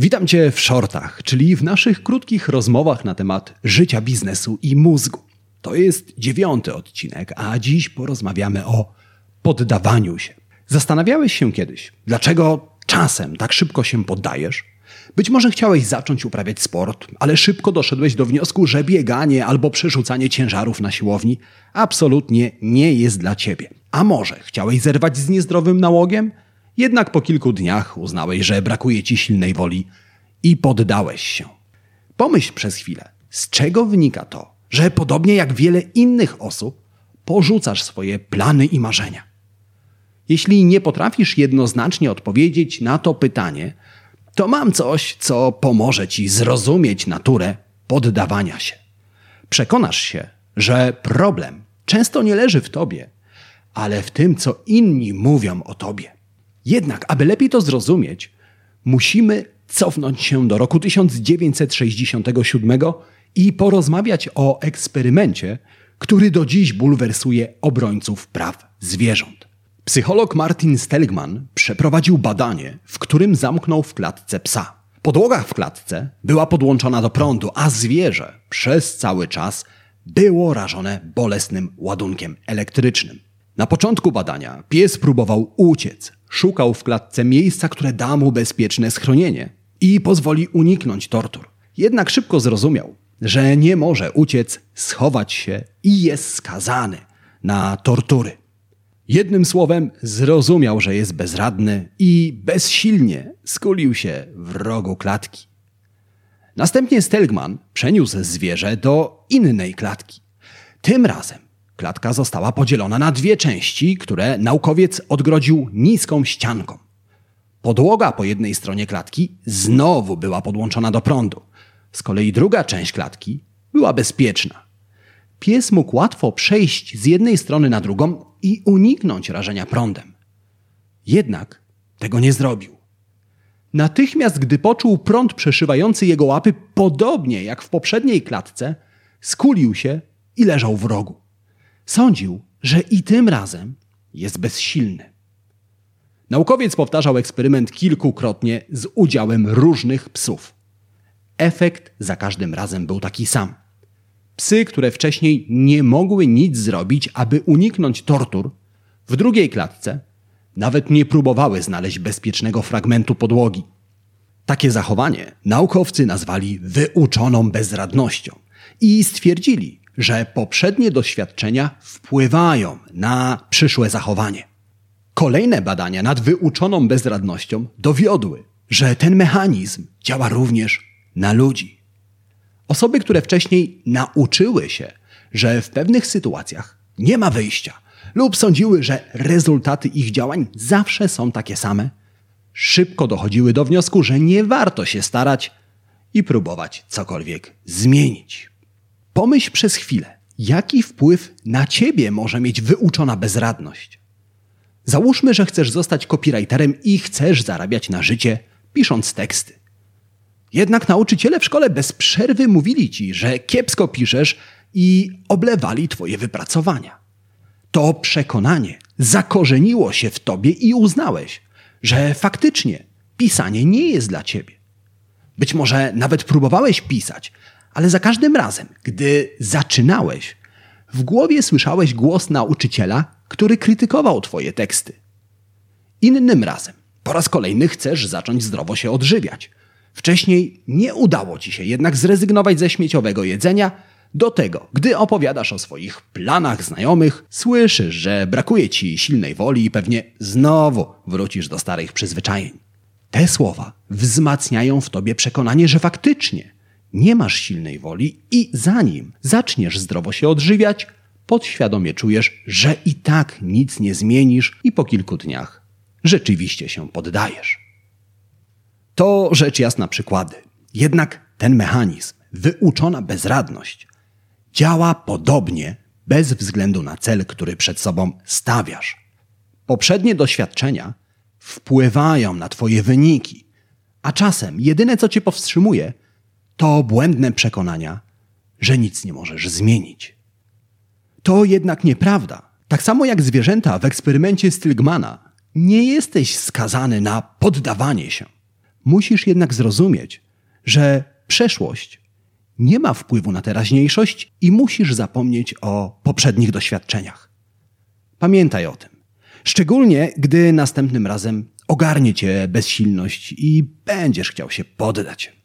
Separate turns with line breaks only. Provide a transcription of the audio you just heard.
Witam Cię w shortach, czyli w naszych krótkich rozmowach na temat życia biznesu i mózgu. To jest dziewiąty odcinek, a dziś porozmawiamy o poddawaniu się. Zastanawiałeś się kiedyś, dlaczego czasem tak szybko się poddajesz? Być może chciałeś zacząć uprawiać sport, ale szybko doszedłeś do wniosku, że bieganie albo przerzucanie ciężarów na siłowni absolutnie nie jest dla ciebie. A może chciałeś zerwać z niezdrowym nałogiem? Jednak po kilku dniach uznałeś, że brakuje ci silnej woli i poddałeś się. Pomyśl przez chwilę, z czego wynika to, że podobnie jak wiele innych osób, porzucasz swoje plany i marzenia. Jeśli nie potrafisz jednoznacznie odpowiedzieć na to pytanie, to mam coś, co pomoże ci zrozumieć naturę poddawania się. Przekonasz się, że problem często nie leży w tobie, ale w tym, co inni mówią o tobie. Jednak, aby lepiej to zrozumieć, musimy cofnąć się do roku 1967 i porozmawiać o eksperymencie, który do dziś bulwersuje obrońców praw zwierząt. Psycholog Martin Stelgman przeprowadził badanie, w którym zamknął w klatce psa. Podłoga w klatce była podłączona do prądu, a zwierzę przez cały czas było rażone bolesnym ładunkiem elektrycznym. Na początku badania pies próbował uciec, szukał w klatce miejsca, które da mu bezpieczne schronienie i pozwoli uniknąć tortur. Jednak szybko zrozumiał, że nie może uciec, schować się i jest skazany na tortury. Jednym słowem, zrozumiał, że jest bezradny i bezsilnie skulił się w rogu klatki. Następnie Stelgman przeniósł zwierzę do innej klatki. Tym razem klatka została podzielona na dwie części, które naukowiec odgrodził niską ścianką. Podłoga po jednej stronie klatki znowu była podłączona do prądu. Z kolei druga część klatki była bezpieczna. Pies mógł łatwo przejść z jednej strony na drugą i uniknąć rażenia prądem. Jednak tego nie zrobił. Natychmiast, gdy poczuł prąd przeszywający jego łapy, podobnie jak w poprzedniej klatce, skulił się i leżał w rogu. Sądził, że i tym razem jest bezsilny. Naukowiec powtarzał eksperyment kilkukrotnie z udziałem różnych psów. Efekt za każdym razem był taki sam. Psy, które wcześniej nie mogły nic zrobić, aby uniknąć tortur, w drugiej klatce nawet nie próbowały znaleźć bezpiecznego fragmentu podłogi. Takie zachowanie naukowcy nazwali wyuczoną bezradnością i stwierdzili, że poprzednie doświadczenia wpływają na przyszłe zachowanie. Kolejne badania nad wyuczoną bezradnością dowiodły, że ten mechanizm działa również na ludzi. Osoby, które wcześniej nauczyły się, że w pewnych sytuacjach nie ma wyjścia, lub sądziły, że rezultaty ich działań zawsze są takie same, szybko dochodziły do wniosku, że nie warto się starać i próbować cokolwiek zmienić. Pomyśl przez chwilę, jaki wpływ na ciebie może mieć wyuczona bezradność. Załóżmy, że chcesz zostać copywriterem i chcesz zarabiać na życie, pisząc teksty. Jednak nauczyciele w szkole bez przerwy mówili ci, że kiepsko piszesz i oblewali twoje wypracowania. To przekonanie zakorzeniło się w tobie i uznałeś, że faktycznie pisanie nie jest dla ciebie. Być może nawet próbowałeś pisać, ale za każdym razem, gdy zaczynałeś, w głowie słyszałeś głos nauczyciela, który krytykował twoje teksty. Innym razem, po raz kolejny chcesz zacząć zdrowo się odżywiać. Wcześniej nie udało ci się jednak zrezygnować ze śmieciowego jedzenia. Do tego, gdy opowiadasz o swoich planach znajomych, słyszysz, że brakuje ci silnej woli i pewnie znowu wrócisz do starych przyzwyczajeń. Te słowa wzmacniają w tobie przekonanie, że faktycznie nie masz silnej woli i zanim zaczniesz zdrowo się odżywiać, podświadomie czujesz, że i tak nic nie zmienisz i po kilku dniach rzeczywiście się poddajesz. To rzecz jasna przykłady. Jednak ten mechanizm, wyuczona bezradność, działa podobnie bez względu na cel, który przed sobą stawiasz. Poprzednie doświadczenia wpływają na Twoje wyniki, a czasem jedyne co Cię powstrzymuje, to błędne przekonania, że nic nie możesz zmienić. To jednak nieprawda. Tak samo jak zwierzęta w eksperymencie Stilgmana, nie jesteś skazany na poddawanie się. Musisz jednak zrozumieć, że przeszłość nie ma wpływu na teraźniejszość i musisz zapomnieć o poprzednich doświadczeniach. Pamiętaj o tym. Szczególnie, gdy następnym razem ogarnie cię bezsilność i będziesz chciał się poddać.